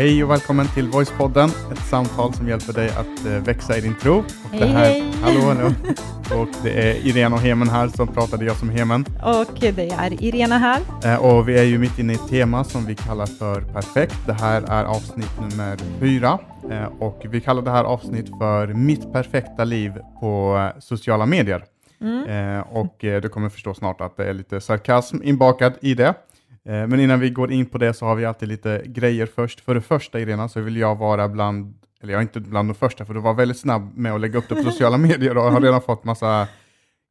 Hej och välkommen till Voicepodden, ett samtal som hjälper dig att eh, växa i din tro. Och Hej, det här, hej. Hallå, hallå. Och det är Irene och Hemen här som pratade jag som Hemen. Och det är Irena här. Eh, och vi är ju mitt inne i ett tema som vi kallar för perfekt. Det här är avsnitt nummer fyra eh, och vi kallar det här avsnitt för mitt perfekta liv på sociala medier. Mm. Och du kommer förstå snart att det är lite sarkasm inbakad i det. Eh, men innan vi går in på det så har vi alltid lite grejer först. För det första Irena så vill jag vara bland, eller jag är inte bland de första för du var väldigt snabb med att lägga upp det på sociala medier och har redan fått massa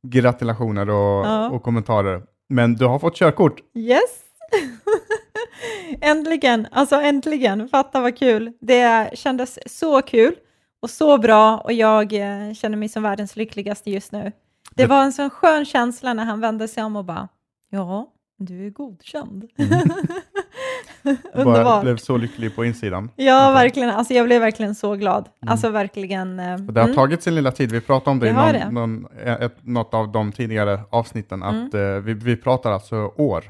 gratulationer och, Ja. och kommentarer. Men du har fått körkort. Yes! äntligen, alltså äntligen. Fatta vad kul. Det kändes så kul och så bra och jag eh, känner mig som världens lyckligaste just nu. Det Det- var en sån skön känsla när han vände sig om och bara, ja, du är godkänd. Bara Underbart. blev så lycklig på insidan. Ja, verkligen. Alltså, jag blev verkligen så glad. Mm. Alltså verkligen. eh, det har mm. tagit sin lilla tid. Vi pratade om det, Det i någon, någon, ett, något av de tidigare avsnitten, att eh, vi, vi pratar alltså år.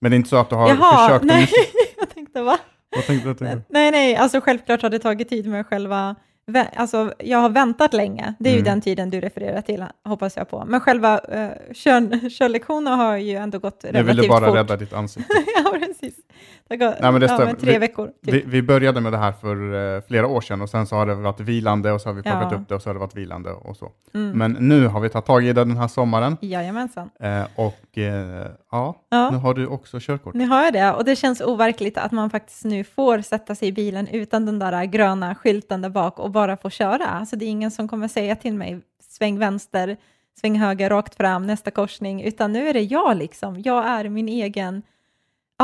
Men det är inte så att du har Jaha, försökt nej, jag tänkte va? Vad tänkte du? Tänkte? Nej, nej, alltså självklart har det tagit tid med själva, alltså jag har väntat länge, det är ju Mm. den tiden du refererar till, hoppas jag på. Men själva kör, körlektionen har ju ändå gått Jag relativt ville bara fort. rädda ditt ansikte. ja, precis. Det gått Nej, men det ja, tre Vi- veckor. Typ. Vi, vi började med det här för eh, flera år sedan och sen så har det varit vilande och så har vi plockat Ja. upp det och så har det varit vilande och så. Mm. Men nu har vi tagit tag i det den här sommaren Jajamensan. eh, och eh, ja, Ja. nu har du också körkort. Nu har jag det och det känns overkligt att man faktiskt nu får sätta sig i bilen utan den där gröna skylten där bak och bara få köra. Alltså det är ingen som kommer säga till mig sväng vänster, sväng höger, rakt fram, nästa korsning, utan nu är det jag liksom. Jag är min egen,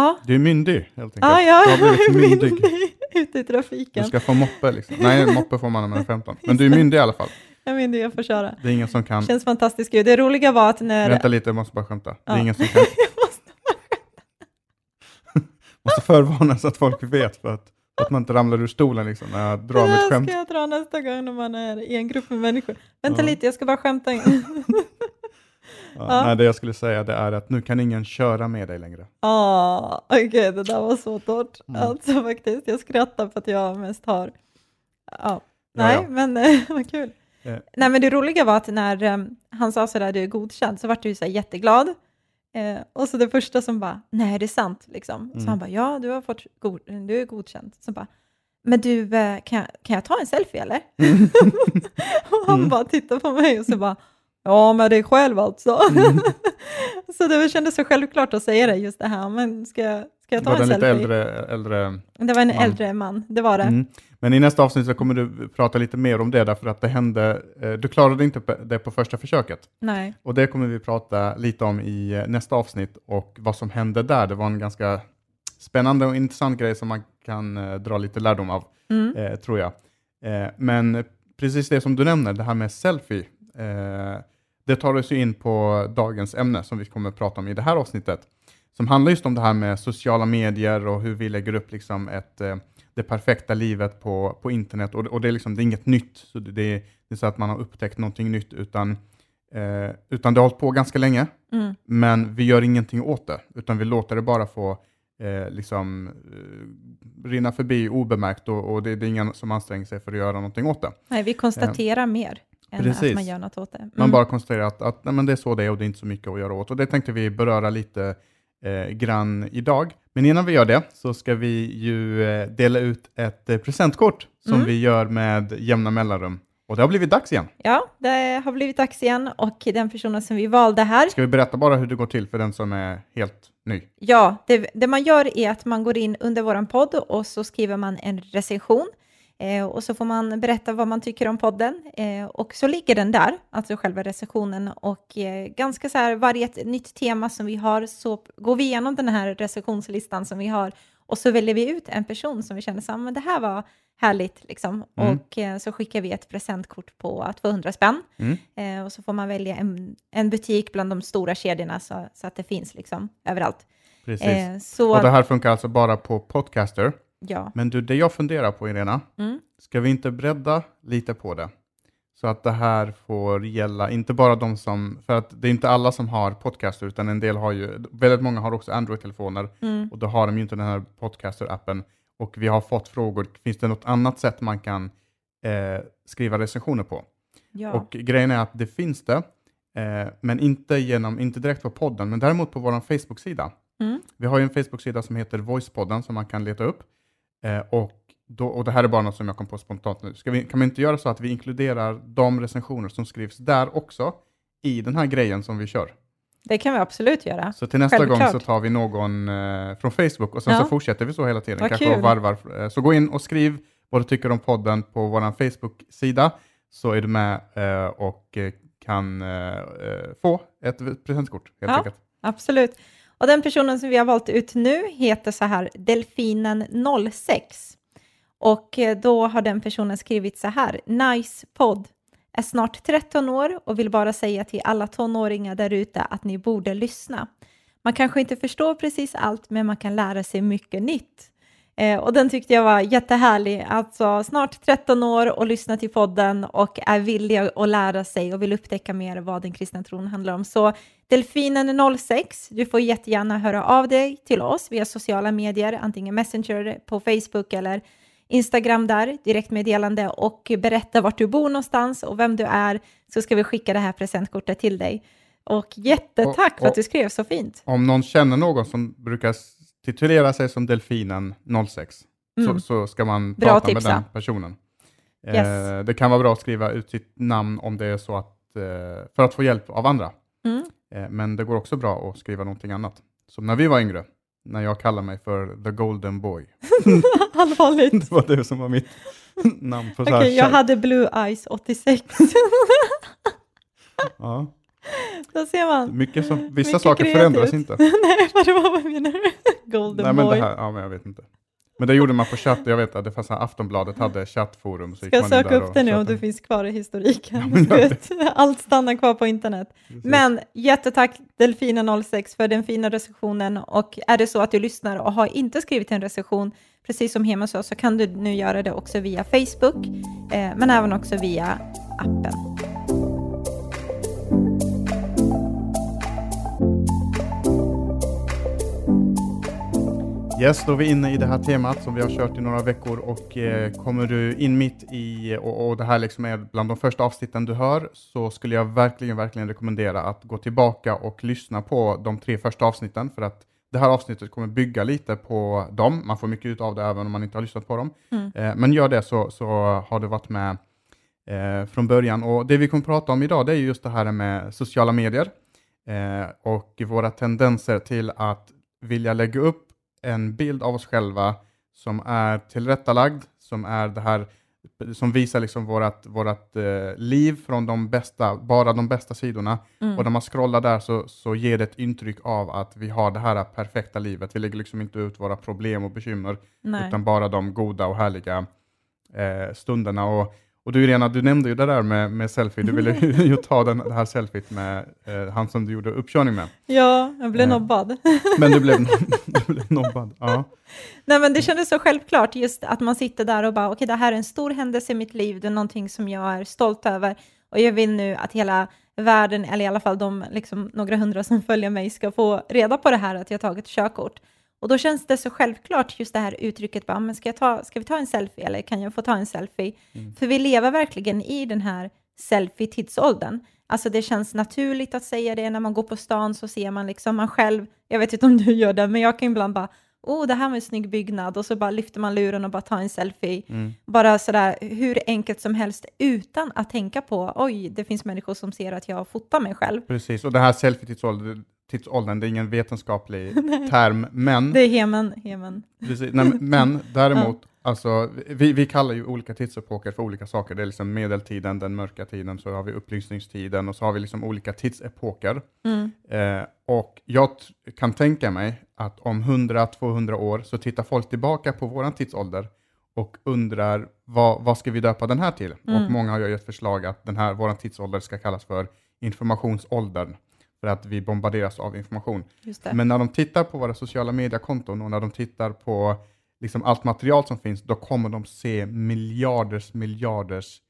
ja, Du är myndig helt enkelt. ja, jag Du har blivit är myndig. myndig ute i Du trafiken. ska få moppe liksom. Nej, moppe får man när man är 15. Men du är myndig i alla fall. Jag är myndig, jag får köra. Det är ingen som kan... Känns fantastiskt kul. Det roliga var att när... Vänta lite, jag måste bara skämta. Det är Ja. ingen som kan... Jag måste- måste förvarna så att folk vet för att, att man inte ramlar ur stolen liksom när jag drar det mitt skämt. ska jag dra nästa gång när man är i en grupp med människor. Vänta Ja. lite, jag ska bara skämta. Ja. Nej, det jag skulle säga det är att nu kan ingen köra med dig längre. Ja, okej, det där var så torrt. Mm. Alltså faktiskt, jag skrattar för att jag mest har... Ja, nej, ja. men eh, vad kul. Eh. Nej, men det roliga var att när eh, han sa sådär, du är godkänd, så vart du så här jätteglad. Eh, och så det första som bara, nej, är det sant? Liksom. Så Mm. han bara, ja, du har fått god, du är godkänd. Så bara, men du, eh, kan, jag, kan jag ta en selfie eller? och han Mm. bara tittar på mig och så bara, ja, med dig själv alltså. Mm. så det kändes så självklart att säga det, just det här, men ska, jag- ska jag ta var det en selfie? äldre... äldre Det var en man? äldre man, det var det. mm. Men i nästa avsnitt så kommer du prata lite mer om det därför att det hände... eh, Du klarade inte det på första försöket. Nej. Och det kommer vi prata lite om i eh, nästa avsnitt och vad som hände där. Det var en ganska spännande och intressant grej som man kan eh, dra lite lärdom av, Mm. eh, tror jag. Eh, men precis det som du nämner, det här med selfie, eh, det tar oss ju in på dagens ämne som vi kommer prata om i det här avsnittet, som handlar just om det här med sociala medier och hur vi lägger upp liksom ett, eh, det perfekta livet på, på internet. Och, och det, är liksom, det är inget nytt, så det, det, är, så att man har upptäckt någonting nytt, utan, eh, utan det har hållit på ganska länge, Mm. men vi gör ingenting åt det, utan vi låter det bara få eh, liksom, eh, rinna förbi obemärkt och, och det, det är ingen som anstränger sig för att göra någonting åt det. Nej, vi konstaterar mer än precis. att man gör något åt det. Mm. Man bara konstaterar att, att nej, men det är så det är och det är inte så mycket att göra åt. Och det tänkte vi beröra lite eh, grann idag. Men innan vi gör det så ska vi ju eh, dela ut ett eh, presentkort som Mm. vi gör med jämna mellanrum. Och det har blivit dags igen. Ja, det har blivit dags igen och den personen som vi valde här, Ska vi berätta bara hur det går till för den som är helt ny? ja, det, det man gör är att man går in under vår podd och så skriver man en recension eh, och så får man berätta vad man tycker om podden eh, och så ligger den där, alltså själva recensionen och eh, ganska så här varje ett nytt tema som vi har så går vi igenom den här recensionslistan som vi har och så väljer vi ut en person som vi känner så här, men det här var härligt liksom Mm. och eh, så skickar vi ett presentkort på 200 spänn Mm. Eh, och så får man välja en, en butik bland de stora kedjorna så, så att det finns liksom överallt. Precis. Eh, så, Och det här funkar alltså bara på Podcaster. Ja. Men du, det jag funderar på Irena, Mm. ska vi inte bredda lite på det? Så att det här får gälla, inte bara de som, för att det är inte alla som har Podcaster, utan en del har ju, väldigt många har också Android-telefoner Mm. och då har de ju inte den här Podcaster-appen. och vi har fått frågor, finns det något annat sätt man kan eh, skriva recensioner på? Ja. Och grejen är att det finns det, eh, men inte, genom, inte direkt på podden, men däremot på vår Facebook-sida. Mm. Vi har ju en Facebook-sida som heter Voicepodden som man kan leta upp. Eh, och, då, och det här är bara något som jag kom på spontant nu. Ska vi, kan vi inte göra så att vi inkluderar de recensioner som skrivs där också i den här grejen som vi kör? Det kan vi absolut göra. Så till nästa gång Självklart. så tar vi någon eh, från Facebook och sen Ja. så fortsätter vi så hela tiden. Vad Kanske varvar. Eh, Så gå in och skriv vad du tycker om podden på vår Facebook-sida så är du med eh, och eh, kan eh, eh, få ett presentkort helt Ja. enkelt. Absolut. Och den personen som vi har valt ut nu heter så här Delfinen06. Och eh, då har den personen skrivit så här. Nice podd. Är snart 13 år och vill bara säga till alla tonåringar där ute att ni borde lyssna. Man kanske inte förstår precis allt, men man kan lära sig mycket nytt. Eh, och den tyckte jag var jättehärlig. Alltså snart 13 år och lyssna till podden och är villig att lära sig och vill upptäcka mer vad den kristna tron handlar om. Så Delfinen06, du får jättegärna höra av dig till oss via sociala medier, antingen Messenger på Facebook eller Instagram där, direktmeddelande och berätta vart du bor någonstans och vem du är så ska vi skicka det här presentkortet till dig. Och jättetack Och- för att och- du skrev så fint. Om någon känner någon som brukar titulera sig som Delfinen 06 Mm. så, så ska man Bra prata tipsa. med den personen. Yes. Eh, det kan vara bra att skriva ut sitt namn om det är så att, eh, för att få hjälp av andra. Mm. Eh, men det går också bra att skriva någonting annat. Som när vi var yngre, när jag kallade mig för The Golden Boy. Allvarligt. det var det som var mitt namn. På Okej, här jag hade Blue Eyes 86. ja, Då ser man. mycket som, vissa Mycket saker kreativt. förändras inte. Nej, vad det var, vad menar du? Golden Nej, men Boy. det här, ja, men jag vet inte. Men det gjorde man på chatt, jag vet att det fanns Aftonbladet hade chattforum. Så Ska jag söka där upp det nu om du finns kvar i historiken? Ja, Allt stannar kvar på internet. Precis. Men jättetack Delfina06 för den fina recensionen och är det så att du lyssnar och har inte skrivit en recension, precis som Hema sa, så kan du nu göra det också via Facebook, eh, men även också via appen. Yes, då är vi inne i det här temat som vi har kört i några veckor och eh, kommer du in mitt i och, och det här liksom är bland de första avsnitten du hör så skulle jag verkligen, verkligen rekommendera att gå tillbaka och lyssna på de tre första avsnitten för att det här avsnittet kommer bygga lite på dem. Man får mycket ut av det även om man inte har lyssnat på dem. Mm. Eh, men gör det så, så har du varit med eh, från början. Och det vi kommer prata om idag det är just det här med sociala medier eh, och våra tendenser till att vilja lägga upp en bild av oss själva som är tillrättalagd, som är det här som visar liksom vårat, vårat eh, liv från de bästa, bara de bästa sidorna. Mm. Och när man scrollar där så, så ger det ett intryck av att vi har det här perfekta livet. Vi lägger liksom inte ut våra problem och bekymmer, Nej. utan bara de goda och härliga eh, stunderna. Och, och du Irena, du nämnde ju det där med, med selfie. Du ville ju ta den, det här selfiet med eh, han som du gjorde uppkörning med. Ja, jag blev Eh. nobbad. Men du blev, du blev nobbad. Ja. Nej, men det kändes så självklart just att man sitter där och bara, okej, det här är en stor händelse i mitt liv, det är någonting som jag är stolt över och jag vill nu att hela världen, eller i alla fall de liksom, några hundra som följer mig, ska få reda på det här att jag tagit körkort. Och då känns det så självklart just det här uttrycket, bara, men ska, jag ta, ska vi ta en selfie eller kan jag få ta en selfie? För vi lever verkligen i den här selfie-tidsåldern. Alltså det känns naturligt att säga det när man går på stan så ser man liksom man själv, jag vet inte om du gör det, men jag kan ibland bara, oh det här var en snygg byggnad och så bara lyfter man luren och bara tar en selfie. Mm. Bara sådär hur enkelt som helst utan att tänka på, oj det finns människor som ser att jag fotar mig själv. Precis, och det här selfie-tidsåldern, tidsåldern, det är ingen vetenskaplig term, men, Det är hemen, hemen. precis, nej, men däremot, alltså, vi, vi kallar ju olika tidsepoker för olika saker. Det är liksom medeltiden, den mörka tiden, så har vi upplysningstiden och så har vi liksom olika tidsepoker. Mm. Eh, och jag kan tänka mig att om 100-200 år så tittar folk tillbaka på våran tidsålder och undrar vad, vad ska vi döpa den här till? Mm. Och många har ju ett förslag att den här, våran tidsålder ska kallas för informationsåldern för att vi bombarderas av information. Men när de tittar på våra sociala mediekonton och när de tittar på liksom allt material som finns, då kommer de se miljarders, miljarders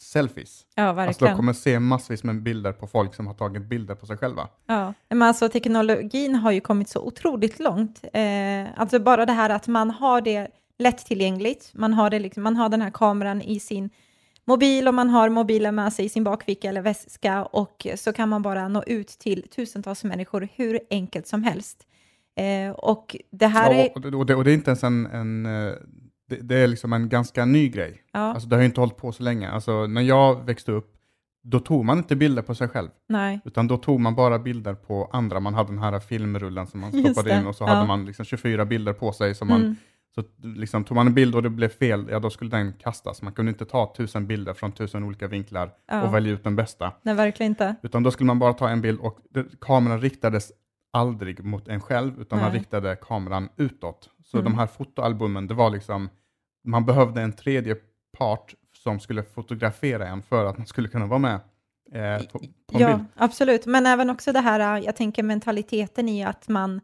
selfies. ja, Alltså de verkligen. kommer se massvis med bilder på folk som har tagit bilder på sig själva. Ja, men alltså teknologin har ju kommit så otroligt långt. Eh, alltså bara det här att man har det, lättillgängligt. Man har, det liksom, man har den här kameran i sin mobil och man har mobilen med sig i sin bakficka eller väska och så kan man bara nå ut till tusentals människor hur enkelt som helst. Eh, och det här Ja, är... och, och, det, och det är inte ens en, en eh, det, det är liksom en ganska ny grej. Ja, Alltså det har ju inte hållit på så länge. Alltså när jag växte upp, då tog man inte bilder på sig själv, nej, utan då tog man bara bilder på andra. Man hade den här filmrullen som man stoppade in och så ja. hade man liksom 24 bilder på sig. Som man, mm, Så liksom, tog man en bild och det blev fel, ja då skulle den kastas. Man kunde inte ta tusen bilder från tusen olika vinklar och ja, välja ut den bästa. nej, verkligen inte. Utan då skulle man bara ta en bild och det, kameran riktades aldrig mot en själv, utan man Nej. riktade kameran utåt. Så Mm. de här fotoalbumen, det var liksom, man behövde en tredje part som skulle fotografera en för att man skulle kunna vara med eh, på, på Ja, bild. absolut. Men även också det här, jag tänker mentaliteten i att man...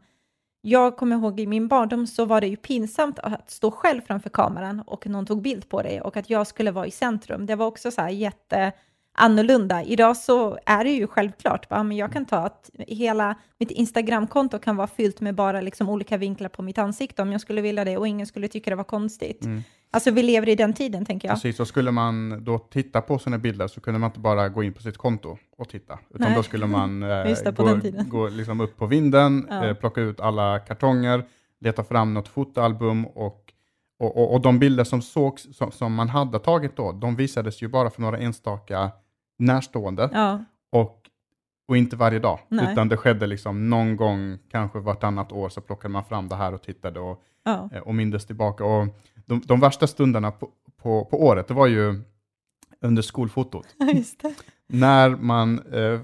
Jag kommer ihåg i min barndom så var det ju pinsamt att stå själv framför kameran och någon tog bild på dig och att jag skulle vara i centrum. Det var också så här jätte annorlunda. Idag så är det ju självklart, bara, men jag kan ta att hela mitt Instagramkonto kan vara fyllt med bara liksom olika vinklar på mitt ansikte om jag skulle vilja det och ingen skulle tycka det var konstigt. Mm. Alltså vi lever i den tiden tänker jag. Precis, och skulle man då titta på sina bilder så kunde man inte bara gå in på sitt konto och titta, utan Nej. då skulle man eh, det, gå, gå liksom upp på vinden, Ja. eh, plocka ut alla kartonger, leta fram något fotoalbum och, och, och, och de bilder som sågs, som, som man hade tagit då, de visades ju bara för några enstaka närstående Ja, och, och inte varje dag, Nej. utan det skedde liksom någon gång, kanske vartannat år, så plockade man fram det här och tittade och ja, eh, och mindes tillbaka. Och de, de värsta stunderna på, på, på året, det var ju under skolfotot. När man, eh,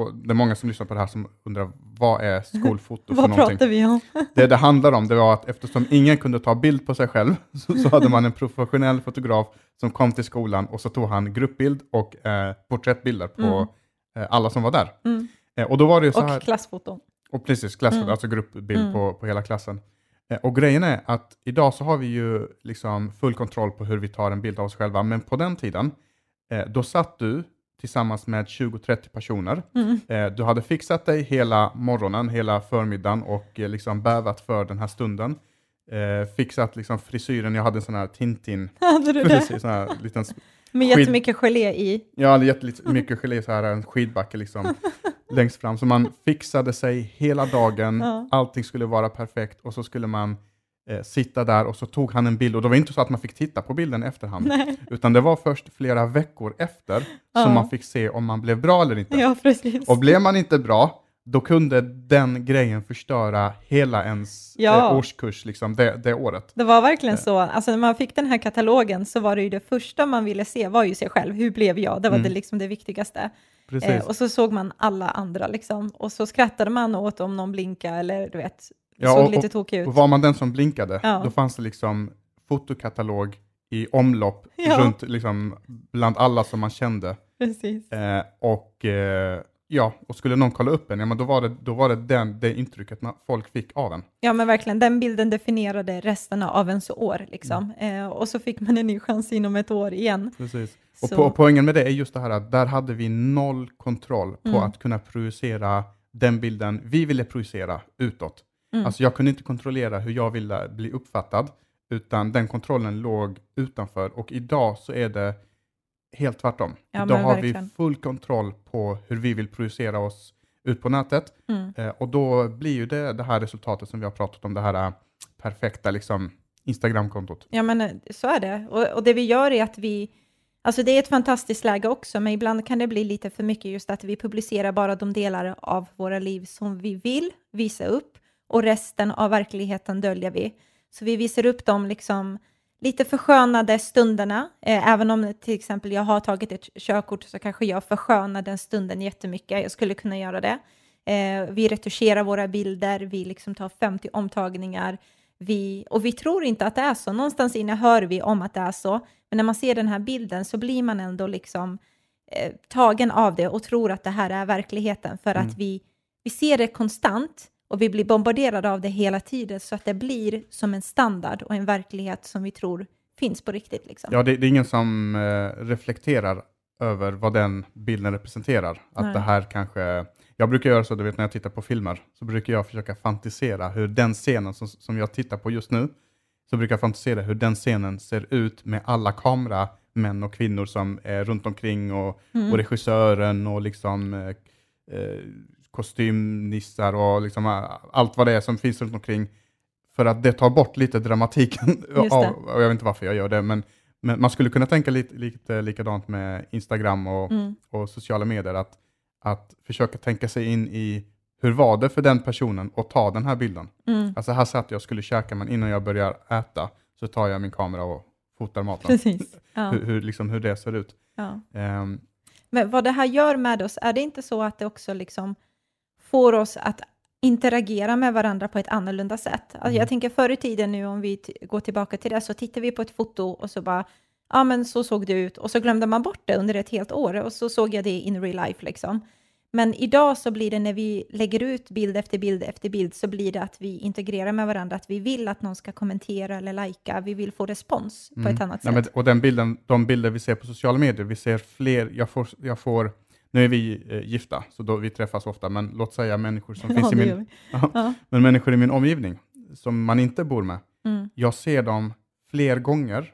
och det är många som lyssnar på det här som undrar, vad är skolfoto för Vad någonting? pratar vi om? Det det handlar om, det var att eftersom ingen kunde ta bild på sig själv, så, så hade man en professionell fotograf som kom till skolan och så tog han gruppbild och eh, porträttbilder på Mm. eh, alla som var där. Mm. Eh, och då var det så här, Och klassfoton. och precis, klassfoto, Mm. alltså gruppbild Mm. på, på hela klassen. Eh, och grejen är att idag så har vi ju liksom full kontroll på hur vi tar en bild av oss själva, men på den tiden, eh, då satt du tillsammans med 20-30 personer. Mm. Eh, du hade fixat dig hela morgonen, hela förmiddagen och eh, liksom bävat för den här stunden. Eh, fixat liksom frisyren, jag hade en sån här Tintin, Hade du det? sån här liten Med Skit- jättemycket gelé i. hade jättemycket gelé, så här en skidbacke liksom, längst fram. Så man fixade sig hela dagen, Ja. allting skulle vara perfekt och så skulle man eh, sitta där och så tog han en bild och det var inte så att man fick titta på bilden efterhand, Nej. utan det var först flera veckor efter Ja. som man fick se om man blev bra eller inte. Ja, precis. Och blev man inte bra, då kunde den grejen förstöra hela ens Ja. eh, årskurs liksom, det, det året. Det var verkligen så. Alltså när man fick den här katalogen så var det ju det första man ville se var ju sig själv. Hur blev jag? Det var Mm. det, liksom det viktigaste. Eh, och så såg man alla andra liksom. Och så skrattade man åt om någon blinkade eller du vet, Ja, såg och- lite tokig ut. Och var man den som blinkade, Ja. då fanns det liksom fotokatalog i omlopp Ja. runt, liksom, bland alla som man kände. Precis. Eh, och, eh, ja, och skulle någon kolla upp en, ja, men då var det, då var det den, det intrycket man, folk fick av en. Ja men verkligen, den bilden definierade resten av ens år liksom. Mm. Eh, och så fick man en ny chans inom ett år igen. Precis. Och po poängen med det är just det här att där hade vi noll kontroll på Mm. att kunna projicera den bilden vi ville projicera utåt. Mm. Alltså jag kunde inte kontrollera hur jag ville bli uppfattad, utan den kontrollen låg utanför. Och idag så är det helt tvärtom. Ja, idag har verkligen. vi full kontroll på hur vi vill projicera oss ut på nätet. Mm. Eh, och då blir ju det det här resultatet som vi har pratat om, det här eh, perfekta liksom, Instagramkontot. Ja, men eh, så är det. Och, och det vi gör är att vi, alltså det är ett fantastiskt läge också, men ibland kan det bli lite för mycket just att vi publicerar bara de delar av våra liv som vi vill visa upp och resten av verkligheten döljer vi. Så vi visar upp de liksom lite förskönade stunderna, eh, även om till exempel jag har tagit ett körkort så kanske jag förskönar den stunden jättemycket, jag skulle kunna göra det. Eh, vi retuscherar våra bilder, vi liksom tar 50 omtagningar, vi, och vi tror inte att det är så. Någonstans inne hör vi om att det är så, men när man ser den här bilden så blir man ändå liksom eh, tagen av det och tror att det här är verkligheten för Mm. att vi, vi ser det konstant och vi blir bombarderade av det hela tiden så att det blir som en standard och en verklighet som vi tror finns på riktigt. Liksom. Ja, det, det är ingen som eh, reflekterar över vad den bilden representerar. Att Nej. det här kanske... Jag brukar göra så, du vet när jag tittar på filmer, så brukar jag försöka fantisera hur den scenen som, som jag tittar på just nu så brukar jag fantisera hur den scenen ser ut med alla kameramän och kvinnor som är runt omkring och, Mm. och regissören och liksom eh, eh, kostymnissar och liksom eh, allt vad det är som finns runt omkring. För att det tar bort lite dramatiken. Av, och jag vet inte varför jag gör det, men, men man skulle kunna tänka lite, lite likadant med Instagram och, Mm. och sociala medier. Att, att försöka tänka sig in i hur var det för den personen att ta den här bilden. Mm. Alltså här satt jag och skulle käka, men innan jag börjar äta så tar jag min kamera och fotar maten. Precis. Ja. Hur, hur, liksom, hur det ser ut. Ja. Ehm, Men vad det här gör med oss, är det inte så att det också liksom får oss att interagera med varandra på ett annorlunda sätt? Alltså Mm. Jag tänker förr i tiden nu, om vi går tillbaka till det, så tittar vi på ett foto och så bara, ja men så såg det ut, och så glömde man bort det under ett helt år, och så såg jag det in real life liksom. Men idag så blir det när vi lägger ut bild efter bild efter bild så blir det att vi integrerar med varandra, att vi vill att någon ska kommentera eller lajka, vi vill få respons på ett annat nej, sätt. men, och den bilden, de bilder vi ser på sociala medier, vi ser fler, jag får, jag får nu är vi eh, gifta, så då vi träffas ofta, men låt säga människor som finns i min. Ja, Ja. men människor i min omgivning, som man inte bor med, Mm. jag ser dem fler gånger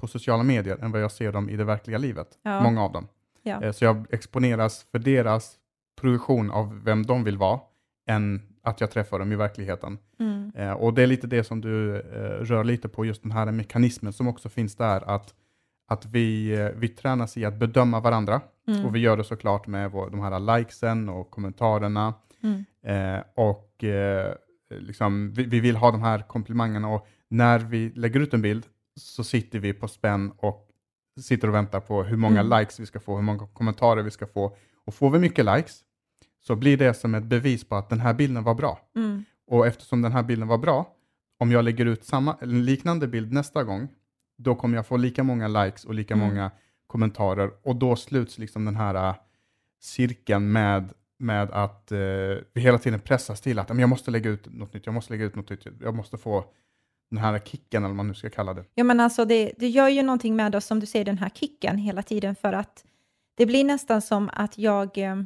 på sociala medier än vad jag ser dem i det verkliga livet. Ja. Många av dem. Ja. Eh, Så jag exponeras för deras projektion av vem de vill vara, än att jag träffar dem i verkligheten. Mm. Eh, och det är lite det som du eh, rör lite på, just den här mekanismen som också finns där, att, att vi, vi tränas i att bedöma varandra. Mm. Och vi gör det såklart med vår, de här likesen och kommentarerna. Mm. Eh, och eh, liksom, vi, vi vill ha de här komplimangerna och när vi lägger ut en bild så sitter vi på spänn och sitter och väntar på hur många Mm. likes vi ska få, hur många kommentarer vi ska få. Och får vi mycket likes så blir det som ett bevis på att den här bilden var bra. Mm. Och eftersom den här bilden var bra, om jag lägger ut samma, en liknande bild nästa gång, då kommer jag få lika många likes och lika Mm. många kommentarer och då sluts liksom den här äh, cirkeln med, med att eh, vi hela tiden pressas till att "Men jag måste lägga ut något nytt, jag måste lägga ut något nytt, jag måste få den här kicken eller vad man nu ska kalla det. Ja, men alltså det, det gör ju någonting med oss, som du säger, den här kicken hela tiden, för att det blir nästan som att jag, eh,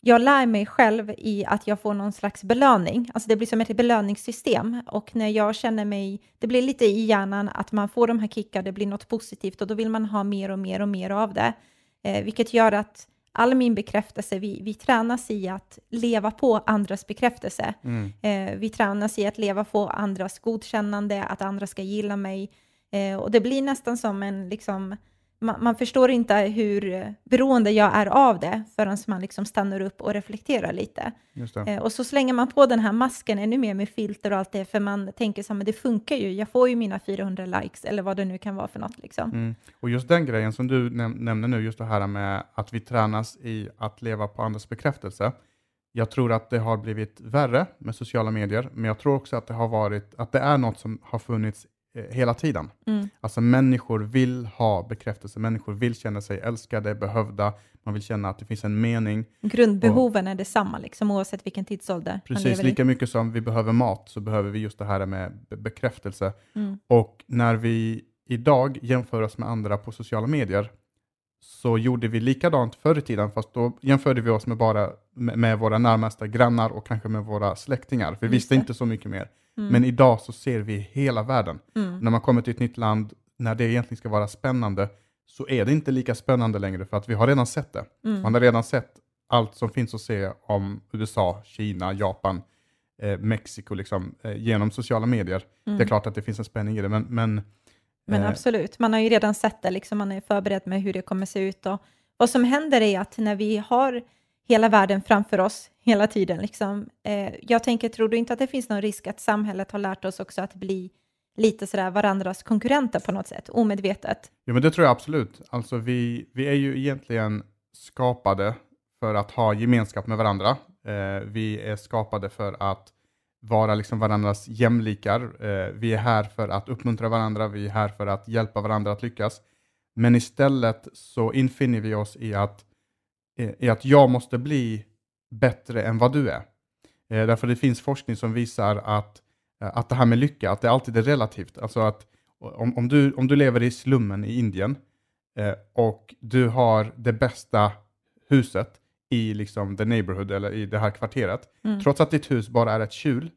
jag lär mig själv i att jag får någon slags belöning. Alltså det blir som ett belöningssystem och när jag känner mig, det blir lite i hjärnan att man får de här kickar, det blir något positivt och då vill man ha mer och mer och mer av det, eh, vilket gör att all min bekräftelse, vi, vi tränas i att leva på andras bekräftelse. Mm. Eh, vi tränas i att leva på andras godkännande, att andra ska gilla mig. Eh, och det blir nästan som en, liksom, man, man förstår inte hur beroende jag är av det förrän man liksom stannar upp och reflekterar lite. Eh, och så slänger man på den här masken ännu mer med filter och allt det, för man tänker så här, men det funkar ju, jag får ju mina 400 likes, eller vad det nu kan vara för något. Liksom. Mm. Och just den grejen som du näm nämner nu, just det här med att vi tränas i att leva på andras bekräftelse. Jag tror att det har blivit värre med sociala medier, men jag tror också att det har varit, att det är något som har funnits hela tiden. Mm. Alltså människor vill ha bekräftelse, människor vill känna sig älskade, behövda, man vill känna att det finns en mening. Grundbehoven är detsamma, liksom, oavsett vilken tidsålder Precis, lever i. lika mycket som vi behöver mat så behöver vi just det här med be- bekräftelse. Mm. Och när vi idag jämför oss med andra på sociala medier så gjorde vi likadant förr i tiden, fast då jämförde vi oss med bara med, med våra närmaste grannar och kanske med våra släktingar. Vi visste inte så mycket mer. Mm. Men idag så ser vi hela världen. Mm. När man kommer till ett nytt land, när det egentligen ska vara spännande, så är det inte lika spännande längre för att vi har redan sett det. Mm. Man har redan sett allt som finns att se om USA, Kina, Japan, eh, Mexiko liksom, eh, genom sociala medier. Mm. Det är klart att det finns en spänning i det, men, men Men eh, absolut, man har ju redan sett det, liksom, man är förberedd med hur det kommer se ut. Och vad som händer är att när vi har hela världen framför oss hela tiden, liksom, eh, jag tänker, tror du inte att det finns någon risk att samhället har lärt oss också att bli lite sådär varandras konkurrenter på något sätt, omedvetet? Ja, men det tror jag absolut. Alltså vi, vi är ju egentligen skapade för att ha gemenskap med varandra. Eh, vi är skapade för att vara liksom varandras jämlikar. Eh, vi är här för att uppmuntra varandra, vi är här för att hjälpa varandra att lyckas. Men istället så infinner vi oss i att, i att jag måste bli bättre än vad du är. Eh, därför det finns forskning som visar att, eh, att det här med lycka, att det alltid är relativt. Alltså att om, om, du, om du lever i slummen i Indien eh, och du har det bästa huset i liksom the neighborhood eller i det här kvarteret, Mm. trots att ditt hus bara är ett kjul,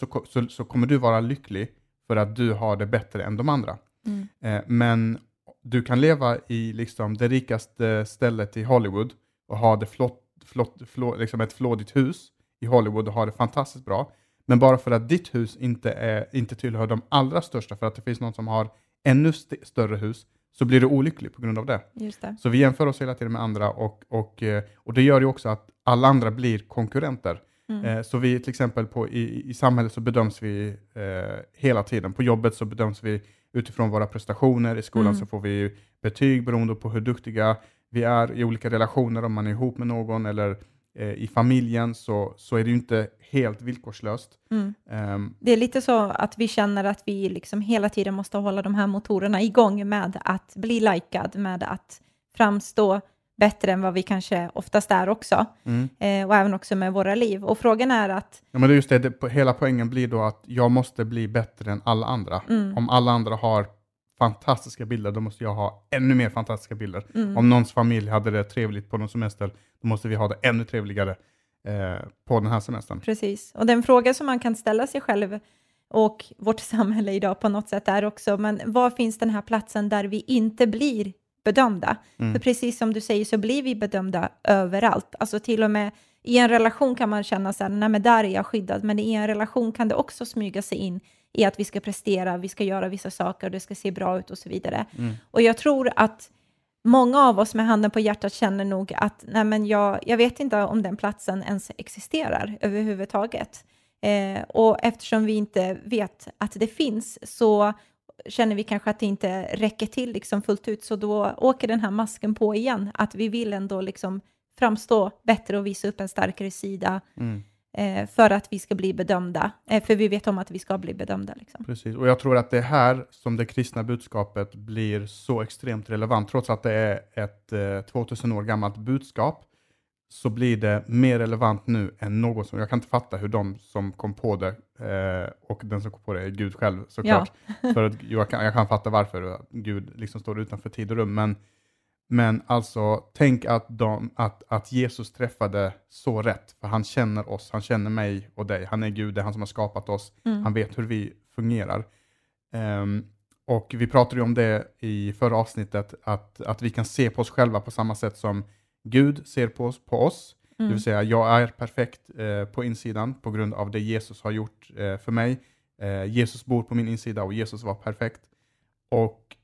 så, så, så kommer du vara lycklig för att du har det bättre än de andra. Mm. Men du kan leva i liksom det rikaste stället i Hollywood och ha det flott, flott, flå, liksom ett flådigt hus i Hollywood och ha det fantastiskt bra. Men bara för att ditt hus inte, är, inte tillhör de allra största, för att det finns någon som har ännu st större hus, så blir du olycklig på grund av det. Just det. Så vi jämför oss hela tiden med andra och, och, eh, och det gör ju också att alla andra blir konkurrenter. Mm. Eh, Så vi till exempel på, i, i samhället så bedöms vi eh, hela tiden. På jobbet så bedöms vi utifrån våra prestationer. I skolan Mm. så får vi betyg beroende på hur duktiga vi är i olika relationer. Om man är ihop med någon eller eh, i familjen så, så är det ju inte helt villkorslöst. Mm. Ehm, Det är lite så att vi känner att vi liksom hela tiden måste hålla de här motorerna igång med att bli likad, med att framstå bättre än vad vi kanske oftast är också, mm. eh, och även också med våra liv. Och frågan är att, Ja, men det är just det, det, hela poängen blir då att jag måste bli bättre än alla andra. mm, Om alla andra har fantastiska bilder, då måste jag ha ännu mer fantastiska bilder. mm, Om någons familj hade det trevligt på någon semester, då måste vi ha det ännu trevligare eh, på den här semestern. precis. Och den fråga som man kan ställa sig själv och vårt samhälle idag på något sätt är också, men var finns den här platsen där vi inte blir bedömda? Mm. För precis som du säger så blir vi bedömda överallt. Alltså till och med i en relation kan man känna så här, nej men där är jag skyddad, men i en relation kan det också smyga sig in i att vi ska prestera, vi ska göra vissa saker, det ska se bra ut och så vidare. Mm. Och jag tror att många av oss med handen på hjärtat känner nog att nej men jag, jag vet inte om den platsen ens existerar överhuvudtaget. Eh, och eftersom vi inte vet att det finns så känner vi kanske att det inte räcker till liksom fullt ut, så då åker den här masken på igen, att vi vill ändå liksom framstå bättre och visa upp en starkare sida Mm. Eh, för att vi ska bli bedömda, eh, för vi vet om att vi ska bli bedömda. Liksom. Precis, och jag tror att det är här som det kristna budskapet blir så extremt relevant. Trots att det är ett eh, 2000 år gammalt budskap så blir det mer relevant nu än någonsin. Jag kan inte fatta hur de som kom på det, eh, och den som kom på det är Gud själv såklart. För att jag, kan, jag kan fatta varför Gud liksom står utanför tid och rum. Men, men alltså, tänk att, de, att, att Jesus träffade så rätt. För han känner oss, han känner mig och dig. Han är Gud, det är han som har skapat oss. Mm. Han vet hur vi fungerar. Ehm, och vi pratade ju om det i förra avsnittet, att, att vi kan se på oss själva på samma sätt som Gud ser på oss. På oss. Det Mm. vill säga, jag är perfekt eh, på insidan på grund av det Jesus har gjort eh, för mig. Eh, Jesus bor på min insida och Jesus var perfekt. Och,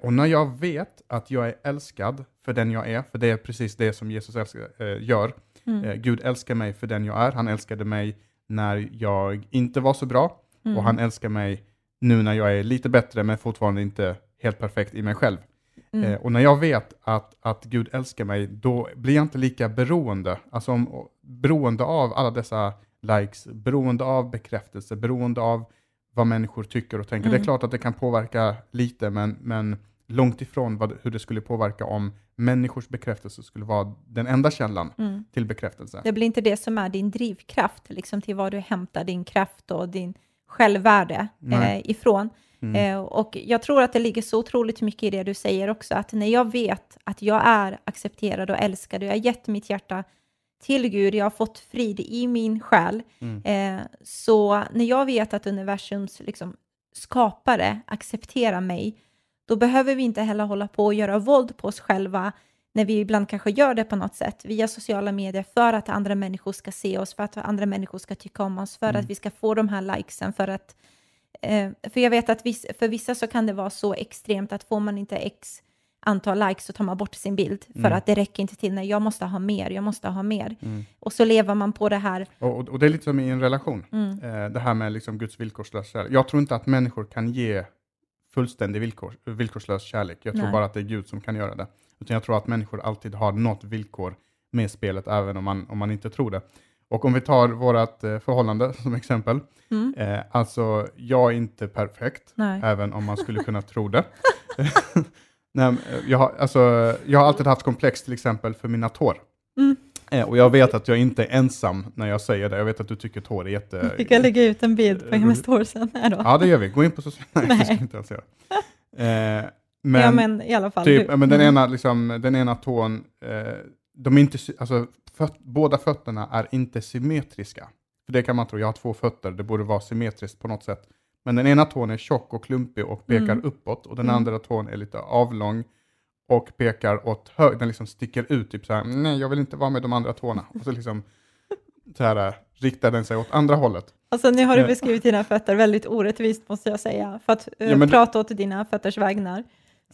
och när jag vet att jag är älskad för den jag är, för det är precis det som Jesus älskar, eh, gör. Mm. Eh, Gud älskar mig för den jag är. Han älskade mig när jag inte var så bra Mm. och han älskar mig nu när jag är lite bättre men fortfarande inte helt perfekt i mig själv. Mm. Eh, och när jag vet att, att Gud älskar mig, då blir jag inte lika beroende, alltså om, beroende av alla dessa likes, beroende av bekräftelse, beroende av vad människor tycker och tänker. Det är Mm. klart att det kan påverka lite, men, men långt ifrån vad, hur det skulle påverka om människors bekräftelse skulle vara den enda källan Mm. till bekräftelse. Det blir inte det som är din drivkraft, liksom till vad du hämtar din kraft och din självvärde eh, ifrån. Mm. Eh, och jag tror att det ligger så otroligt mycket i det du säger också, att när jag vet att jag är accepterad och älskad och jag har gett mitt hjärta till Gud, jag har fått frid i min själ, Mm. eh, så när jag vet att universums liksom, skapare accepterar mig, då behöver vi inte heller hålla på och göra våld på oss själva när vi ibland kanske gör det på något sätt via sociala medier för att andra människor ska se oss, för att andra människor ska tycka om oss, för Mm. att vi ska få de här likesen, för att eh, för jag vet att viss, för vissa så kan det vara så extremt att får man inte x antal likes så tar man bort sin bild för Mm. att det räcker inte till. Nej, jag måste ha mer, jag måste ha mer. Mm. Och så lever man på det här. Och, och, det är lite som i en relation. Mm, Eh, det här med liksom Guds villkorslösa kärlek. Jag tror inte att människor kan ge fullständig villkor, villkorslös kärlek. Jag tror Nej. bara att det är Gud som kan göra det. Utan jag tror att människor alltid har något villkor med spelet, även om man, om man inte tror det. Och om vi tar vårt eh, förhållande som exempel. mm, Eh, alltså, jag är inte perfekt, nej. även om man skulle kunna tro det. Nej, eh, jag, har, alltså, jag har alltid haft komplex till exempel för mina tår. Mm. Eh, och jag vet att jag inte är ensam när jag säger det. Jag vet att du tycker tår är jätte... Fick jag lägga ut en bild på hennes tår sen? Nej då. Ja, det gör vi. Gå in på sociala... Nej, Nej. vi inte ens göra. Eh, men, ja, men i alla fall. typ, men den, mm. ena, liksom, den ena tån, eh, de är inte, alltså, föt, båda fötterna är inte symmetriska. För det kan man tro, jag har två fötter, det borde vara symmetriskt på något sätt Men den ena tån är tjock och klumpig och pekar Mm. uppåt och den Mm. andra tån är lite avlång och pekar åt höger, den liksom sticker ut, typ så här, nej jag vill inte vara med de andra tårna. Och så liksom så här, äh, riktar den sig åt andra hållet. Alltså nu har du Eh. beskrivit dina fötter väldigt orättvist måste jag säga, för att eh, Ja, men prata åt dina fötters vägnar.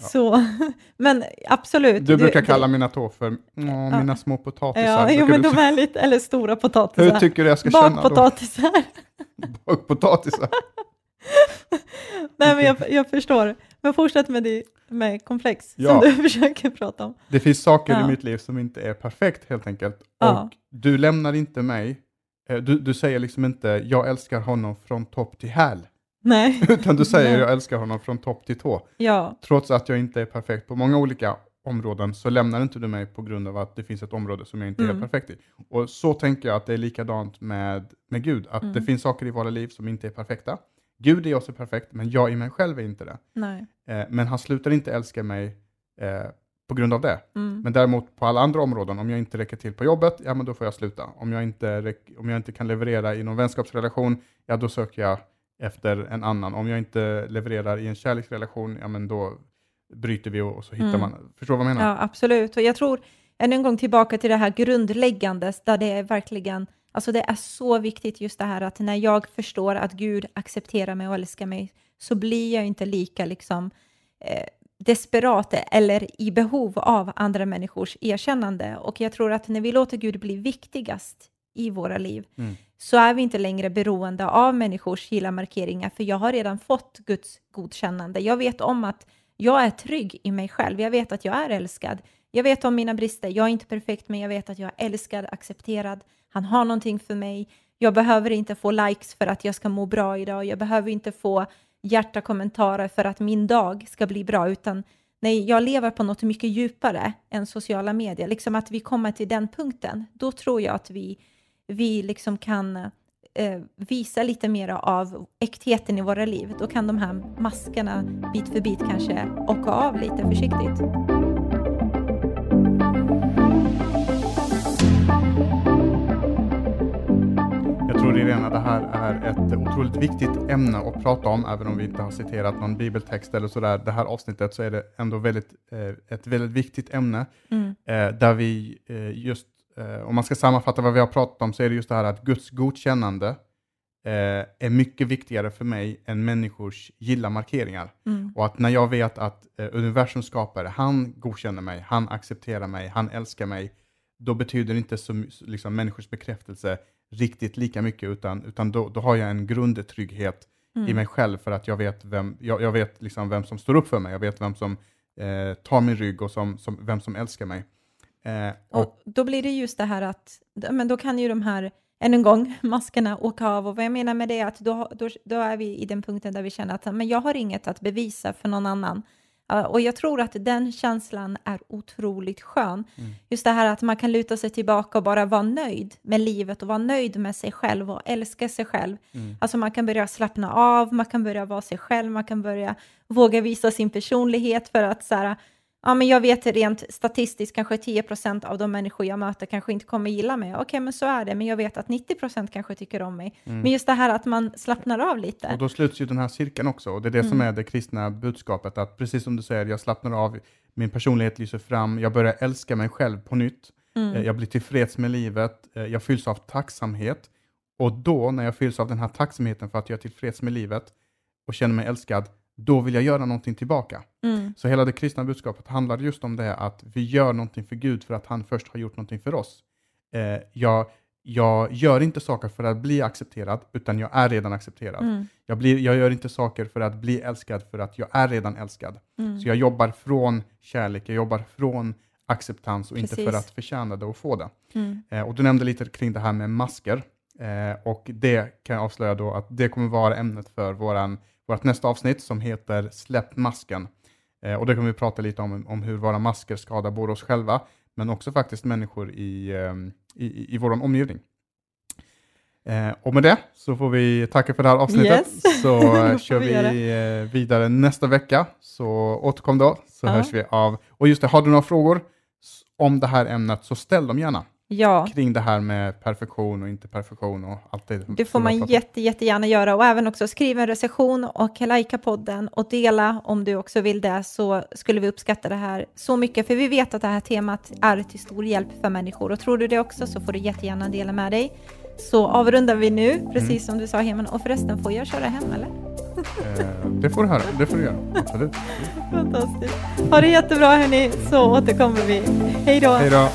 Ja. Så, men absolut. Du brukar kalla det- mina tår för åh, mina små potatisar. Ja, jo, men du de är lite, eller stora Hur potatisar. tycker du jag ska känna då? Bakpotatisar. Bakpotatisar. Nej, men jag, jag förstår. Men fortsätt med, det, med komplex Ja. som du försöker prata om. Det finns saker Ja. i mitt liv som inte är perfekt helt enkelt. Ja. Och du lämnar inte mig. Eh, Du, du säger liksom inte jag älskar honom från topp till häl. Nej, Utan du säger Nej. jag älskar honom från topp till tå. ja, Trots att jag inte är perfekt på många olika områden så lämnar inte du mig på grund av att det finns ett område som jag inte är Mm. helt perfekt i. Och så tänker jag att det är likadant med, med Gud. Att Mm. det finns saker i våra liv som inte är perfekta. Gud är också perfekt, men jag i mig själv är inte det. Eh, men han slutar inte älska mig eh, på grund av det. Mm. Men däremot på alla andra områden, om jag inte räcker till på jobbet, ja men då får jag sluta. Om jag inte, om jag inte kan leverera i någon vänskapsrelation, ja då söker jag efter en annan. Om jag inte levererar i en kärleksrelation, ja men då bryter vi och, så hittar Mm. man, förstår vad jag menar? Ja, absolut. Och jag tror än en gång tillbaka till det här grundläggande, där det är verkligen, alltså det är så viktigt just det här att när jag förstår att Gud accepterar mig och älskar mig, så blir jag inte lika liksom eh, desperat eller i behov av andra människors erkännande. Och jag tror att när vi låter Gud bli viktigast i våra liv, Mm. så är vi inte längre beroende av människors gilla-markeringar, för jag har redan fått Guds godkännande. Jag vet om att jag är trygg i mig själv. Jag vet att jag är älskad. Jag vet om mina brister. Jag är inte perfekt, men jag vet att jag är älskad, accepterad. Han har någonting för mig. Jag behöver inte få likes för att jag ska må bra idag. Jag behöver inte få hjärta-kommentarer för att min dag ska bli bra, utan nej, jag lever på något mycket djupare än sociala medier. Liksom att vi kommer till den punkten, då tror jag att vi, vi liksom kan eh, visa lite mer av äktheten i våra liv. Då kan de här maskerna bit för bit kanske åka av lite försiktigt. Tror Irena, det här är ett otroligt viktigt ämne att prata om, även om vi inte har citerat någon bibeltext eller sådär. Det här avsnittet så är det ändå väldigt, eh, ett väldigt viktigt ämne, Mm. eh, där vi eh, just, eh, om man ska sammanfatta vad vi har pratat om, så är det just det här att Guds godkännande eh, är mycket viktigare för mig än människors gilla-markeringar. Mm. Och att när jag vet att eh, universums skapare, han godkänner mig, han accepterar mig, han älskar mig, då betyder inte så, liksom, människors bekräftelse riktigt lika mycket, utan, utan då, då har jag en grundtrygghet i Mm. mig själv för att jag vet vem, jag, jag vet liksom vem som står upp för mig, jag vet vem som eh, tar min rygg och som, som, vem som älskar mig. Eh, och, Och då blir det just det här att, men då kan ju de här, än en gång, maskerna åka av. Och vad jag menar med det är att då, då, då är vi i den punkten där vi känner att men jag har inget att bevisa för någon annan. Och jag tror att den känslan är otroligt skön. Mm. Just det här att man kan luta sig tillbaka och bara vara nöjd med livet och vara nöjd med sig själv och älska sig själv. Mm. Alltså man kan börja slappna av, man kan börja vara sig själv, man kan börja våga visa sin personlighet för att så här, ja men jag vet rent statistiskt kanske 10% av de människor jag möter kanske inte kommer gilla mig. Okej, men så är det, men jag vet att 90% kanske tycker om mig. Mm. Men just det här att man slappnar av lite. Och då sluts ju den här cirkeln också, och det är det som Mm. är det kristna budskapet, att precis som du säger, jag slappnar av, min personlighet lyser fram, jag börjar älska mig själv på nytt, Mm. Eh, jag blir tillfreds med livet, eh, jag fylls av tacksamhet, och då när jag fylls av den här tacksamheten för att jag är tillfreds med livet och känner mig älskad, då vill jag göra någonting tillbaka. Mm. Så hela det kristna budskapet handlar just om det, att vi gör någonting för Gud för att han först har gjort någonting för oss. Eh, jag, jag gör inte saker för att bli accepterad, utan jag är redan accepterad. Mm. Jag, blir, jag gör inte saker för att bli älskad, för att jag är redan älskad. Mm. Så jag jobbar från kärlek, jag jobbar från acceptans och inte Precis. för att förtjäna det och få det. Mm. Eh, och du nämnde lite kring det här med masker. Eh, och det kan jag avslöja då att det kommer vara ämnet för våran, vårt nästa avsnitt som heter Släpp masken. Eh, och det kommer vi prata lite om, om hur våra masker skadar både oss själva, men också faktiskt människor i, ehm, i, i, vår omgivning. Eh, och med det så får vi tacka för det här avsnittet. Yes. Så eh, kör vi vi eh, vidare nästa vecka. Så återkom då, så Ja. hörs vi av. Och just det, har du några frågor om det här ämnet så ställ dem gärna. Ja, kring det här med perfektion och inte perfektion och allt det. det får man jätte, jättegärna göra och även också skriva en recension och likea podden och dela om du också vill det så skulle vi uppskatta det här så mycket för vi vet att det här temat är till stor hjälp för människor och tror du det också så får du jättegärna dela med dig. Så avrundar vi nu, precis Mm. som du sa Heman och förresten får jag köra hem eller? Eh, det får du höra, det får du göra. Absolut. Fantastiskt. Ha det jättebra hörni så återkommer vi. Hej då! Hej då!